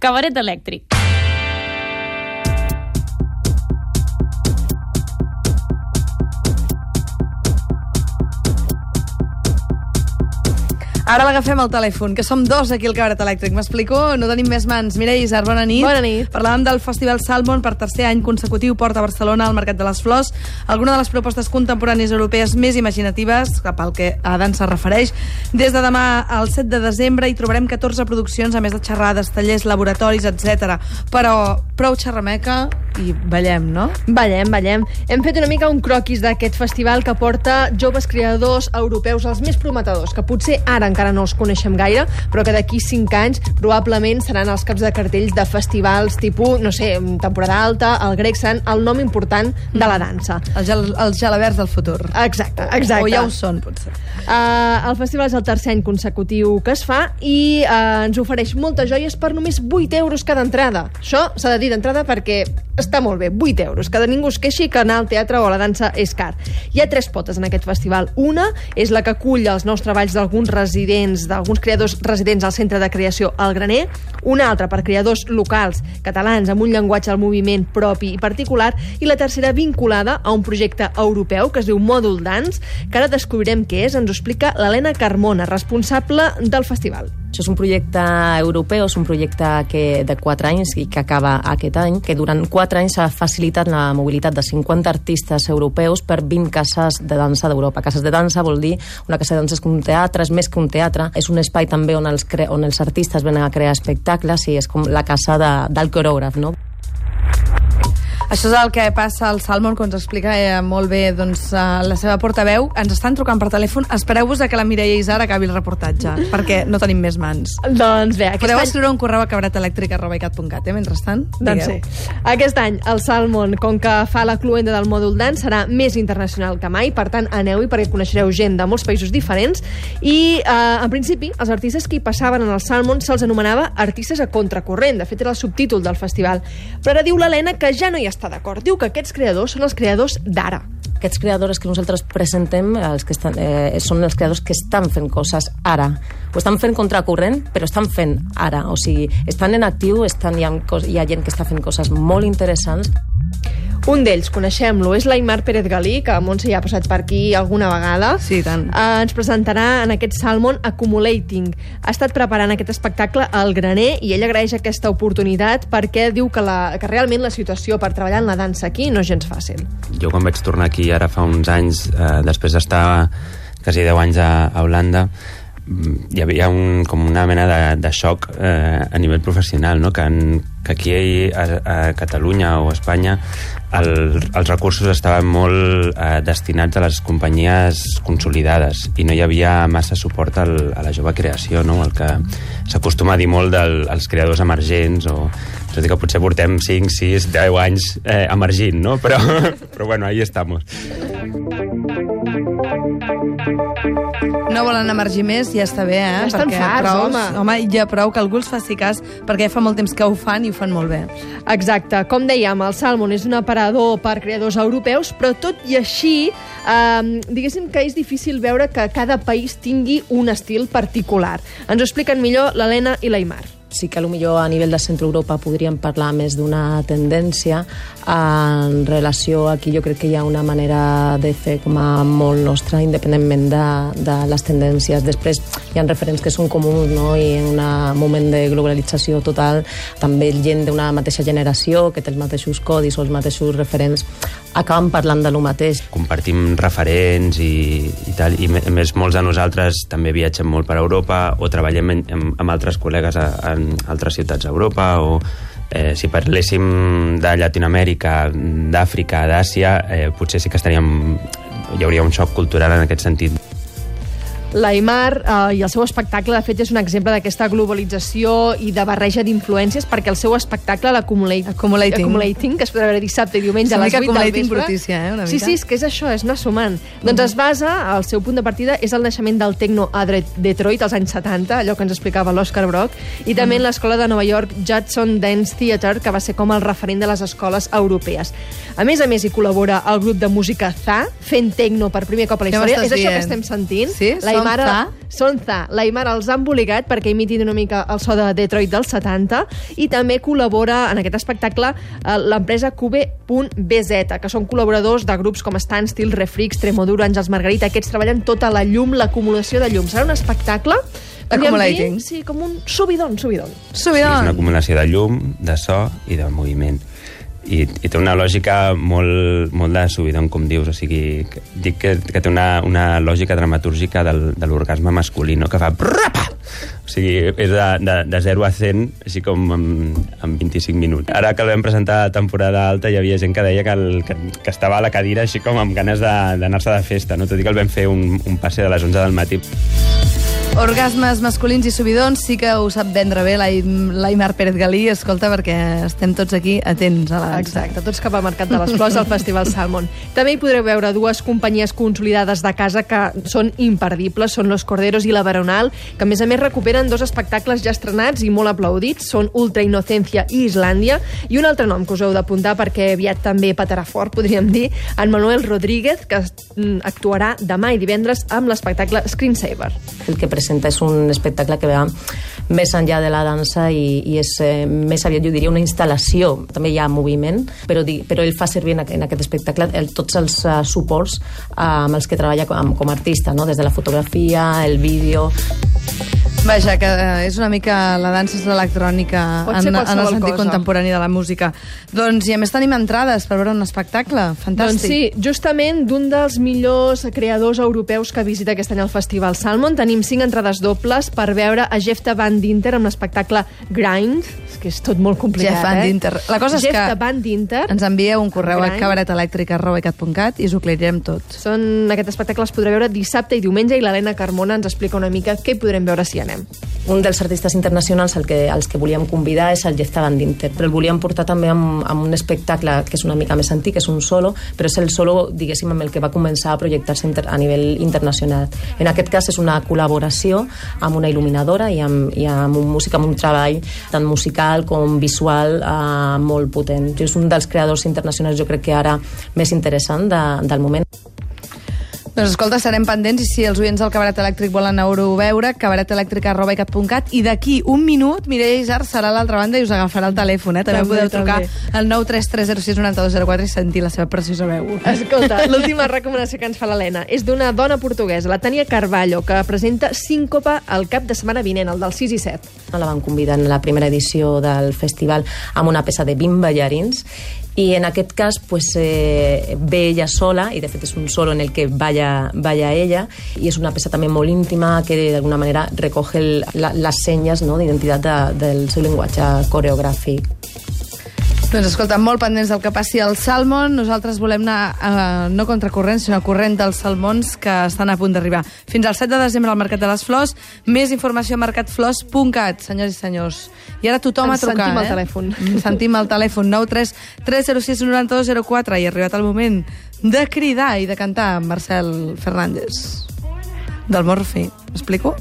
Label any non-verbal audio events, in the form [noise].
Cabaret elèctric. Ara l'agafem al telèfon, que som dos aquí al cabaret elèctric. M'explico? No tenim més mans. Mireia Isar, bona nit. Bona nit. Parlàvem del Festival Salmon per tercer any consecutiu porta a Barcelona al Mercat de les Flors. Alguna de les propostes contemporànies europees més imaginatives, cap al que a dansa es refereix. Des de demà al 7 de desembre hi trobarem 14 produccions, a més de xerrades, tallers, laboratoris, etc. Però prou xerrameca i ballem, no? Ballem, ballem. Hem fet una mica un croquis d'aquest festival que porta joves creadors europeus, els més prometedors, que potser ara encara no els coneixem gaire, però que d'aquí 5 anys probablement seran els caps de cartells de festivals tipus, no sé, temporada alta, el grec Sant, el nom important de la dansa. Els, gel, els gelaberts del futur. Exacte, exacte. O ja ho són, potser. Uh, el festival és el tercer any consecutiu que es fa i uh, ens ofereix moltes joies per només 8 euros cada entrada. Això s'ha de dir d'entrada perquè està molt bé, 8 euros. Que ningú es queixi que anar al teatre o a la dansa és car. Hi ha tres potes en aquest festival. Una és la que acull els nous treballs d'alguns residents, d'alguns creadors residents al Centre de Creació al Graner, una altra per creadors locals catalans amb un llenguatge al moviment propi i particular, i la tercera vinculada a un projecte europeu que es diu Mòdul Dance, que ara descobrirem què és, ens ho explica l'Helena Carmona, responsable del festival. Això és un projecte europeu, és un projecte que de 4 anys i que acaba aquest any, que durant 4 anys s'ha facilitat la mobilitat de 50 artistes europeus per 20 cases de dansa d'Europa. Cases de dansa vol dir una casa de dansa és un teatre, és més que un teatre, és un espai també on els, cre on els artistes venen a crear espectacles i és com la casa de, del coreògraf, no? Això és el que passa al Salmon, que ens explica eh, molt bé doncs, uh, la seva portaveu. Ens estan trucant per telèfon. Espereu-vos que la Mireia Isar acabi el reportatge, perquè no tenim més mans. Doncs bé, aquest Podeu any... escriure un correu a cabaretelèctric.cat, eh, mentrestant? Doncs sí. Aquest any el Salmon, com que fa la cluenda del mòdul dance, serà més internacional que mai, per tant, aneu-hi perquè coneixereu gent de molts països diferents i, eh, en principi, els artistes que hi passaven en el Salmon se'ls anomenava artistes a contracorrent, de fet era el subtítol del festival. Però ara diu l'Helena que ja no hi està d'acord. Diu que aquests creadors són els creadors d'ara. Aquests creadors que nosaltres presentem els que estan, eh, són els creadors que estan fent coses ara. Ho estan fent contracorrent, però estan fent ara. O sigui, estan en actiu, estan, hi, ha, hi ha gent que està fent coses molt interessants. Un d'ells, coneixem-lo, és l'Aimar Pérez Galí, que Montse ja ha passat per aquí alguna vegada. Sí, tant. Eh, ens presentarà en aquest Salmon Accumulating. Ha estat preparant aquest espectacle al graner i ell agraeix aquesta oportunitat perquè diu que, la, que realment la situació per treballar en la dansa aquí no és gens fàcil. Jo quan vaig tornar aquí ara fa uns anys, eh, després d'estar quasi 10 anys a, a Holanda, hi havia un, com una mena de, de xoc eh, a nivell professional, no? que, en, que aquí a, a Catalunya o a Espanya el, els recursos estaven molt eh, destinats a les companyies consolidades i no hi havia massa suport al, a la jove creació, no? el que s'acostuma a dir molt dels creadors emergents o tot i que potser portem 5, 6, 10 anys eh, emergint, no? Però, [laughs] però bueno, ahí estamos. No volen emergir més, ja està bé, eh? Ja estan perquè farts, prou, home. home. ja prou que algú els faci cas, perquè ja fa molt temps que ho fan i ho fan molt bé. Exacte. Com dèiem, el Salmon és un aparador per creadors europeus, però tot i així, eh, diguéssim que és difícil veure que cada país tingui un estil particular. Ens ho expliquen millor l'Helena i l'Aimar. Sí que millor a nivell de centre Europa podríem parlar més d'una tendència en relació aquí jo crec que hi ha una manera de fer com a molt nostra independentment de, de les tendències després hi ha referents que són comuns no? i en un moment de globalització total també gent d'una mateixa generació que té els mateixos codis o els mateixos referents acaben parlant de lo mateix Compartim referents i, i tal, i a més molts de nosaltres també viatgem molt per Europa o treballem en, amb, amb altres col·legues a, a altres ciutats d'Europa o eh, si parléssim de Llatinoamèrica, d'Àfrica, d'Àsia, eh, potser sí que estaríem hi hauria un xoc cultural en aquest sentit. L'Aimar eh, i el seu espectacle, de fet, és un exemple d'aquesta globalització i de barreja d'influències, perquè el seu espectacle, l'Accumulate- Accumulating. Que es podrà veure dissabte i diumenge a les mica 8 del vespre. brutícia, eh, una Sí, mica. sí, és que és això, és anar sumant. Doncs es basa, el seu punt de partida és el naixement del techno a Detroit als anys 70, allò que ens explicava l'Òscar Brock, i també en l'escola de Nova York Judson Dance Theater, que va ser com el referent de les escoles europees. A més a més, hi col·labora el grup de música ZA, fent techno per primer cop a la història. És això que dient? estem sentint. Sí? Aymara... Za? Són Za. L'Aymara els ha embolicat perquè imitin una mica el so de Detroit dels 70 i també col·labora en aquest espectacle eh, l'empresa Cube.bz, que són col·laboradors de grups com Standstill, Refrix, Tremoduro, Àngels Margarita. Aquests treballen tota la llum, l'acumulació de llum. Serà un espectacle Accumulating. Sí, com un subidon, subidon. Sí, és una Subidon. acumulació de llum, de so i de moviment. I, i té una lògica molt, molt de subidon, com dius. O sigui, que, dic que, que té una, una lògica dramatúrgica del, de l'orgasme masculí, no? que fa... brrrapa! O sigui, és de, de, de 0 a 100, així com en, en 25 minuts. Ara que el vam presentar a temporada alta, hi havia gent que deia que, el, que, que estava a la cadira així com amb ganes d'anar-se de, de festa, no? tot i que el vam fer un, un passe de les 11 del matí. Orgasmes masculins i subidons sí que ho sap vendre bé l'Aim- l'Aimar Pérez Galí, escolta, perquè estem tots aquí atents a la. Exacte, tots cap al Mercat de les Flors al Festival Salmon. També hi podreu veure dues companyies consolidades de casa que són imperdibles, són Los Corderos i La Baronal, que a més a més recuperen dos espectacles ja estrenats i molt aplaudits, són Ultra Inocencia i Islàndia, i un altre nom que us heu d'apuntar perquè aviat també patarà fort, podríem dir, en Manuel Rodríguez, que mm, actuarà demà i divendres amb l'espectacle Screensaver. El que presenta és un espectacle que va més enllà de la dansa i, i és eh, més aviat, jo diria, una instal·lació. També hi ha moviment, però, di, però ell fa servir en, en aquest espectacle el, tots els uh, suports uh, amb els que treballa com, com a artista, no? des de la fotografia, el vídeo... Vaja, que eh, és una mica la dansa és l'electrònica en, en el sentit cosa. contemporani de la música. Doncs, i a més tenim entrades per veure un espectacle. Fantàstic. Doncs sí, justament d'un dels millors creadors europeus que visita aquest any el Festival Salmon. Tenim cinc entrades dobles per veure a Jefta Van Dinter amb l'espectacle Grind, que és tot molt complicat, Jeff Van eh? Dinter. La cosa és Jefta que Van Dinter. Ens envieu un correu a Grind. cabaretelèctrica.cat i us ho aclarirem tot. Són, aquest espectacle es podrà veure dissabte i diumenge i l'Helena Carmona ens explica una mica què podrem veure si hi anem. Un dels artistes internacionals al que, als que volíem convidar és el Jeff Van Dinter, però el volíem portar també amb, amb un espectacle que és una mica més antic, és un solo, però és el solo, diguéssim, amb el que va començar a projectar-se a nivell internacional. En aquest cas és una col·laboració amb una il·luminadora i amb, i amb un músic amb un treball tant musical com visual eh, molt potent. És un dels creadors internacionals, jo crec que ara més interessant de, del moment. Doncs escolta, serem pendents i si els oients del Cabaret Elèctric volen anar-ho a veure, cabaretelèctrica.cat i d'aquí un minut Mireia Isar serà a l'altra banda i us agafarà el telèfon, eh? També, També, podeu trucar també. al 933069204 i sentir la seva preciosa veu. Escolta, [laughs] l'última recomanació que ens fa l'Helena és d'una dona portuguesa, la Tania Carballo, que presenta Síncopa el cap de setmana vinent, el del 6 i 7. La van convidar en la primera edició del festival amb una peça de 20 ballarins i en aquest cas pues, eh, ve ella sola i de fet és un solo en el que balla, balla ella i és una peça també molt íntima que d'alguna manera recoge el, la, les senyes no, d'identitat de, del seu llenguatge coreogràfic. Doncs escolta, molt pendents del que passi al Salmon. Nosaltres volem anar eh, no contracorrent, sinó corrent dels salmons que estan a punt d'arribar. Fins al 7 de desembre al Mercat de les Flors. Més informació a mercatflors.cat, senyors i senyors. I ara tothom Ens a trucar, sentim eh? telèfon. Ens Sentim al telèfon 93 306 9204 i ha arribat el moment de cridar i de cantar Marcel Fernández. Del Morfi. M'explico?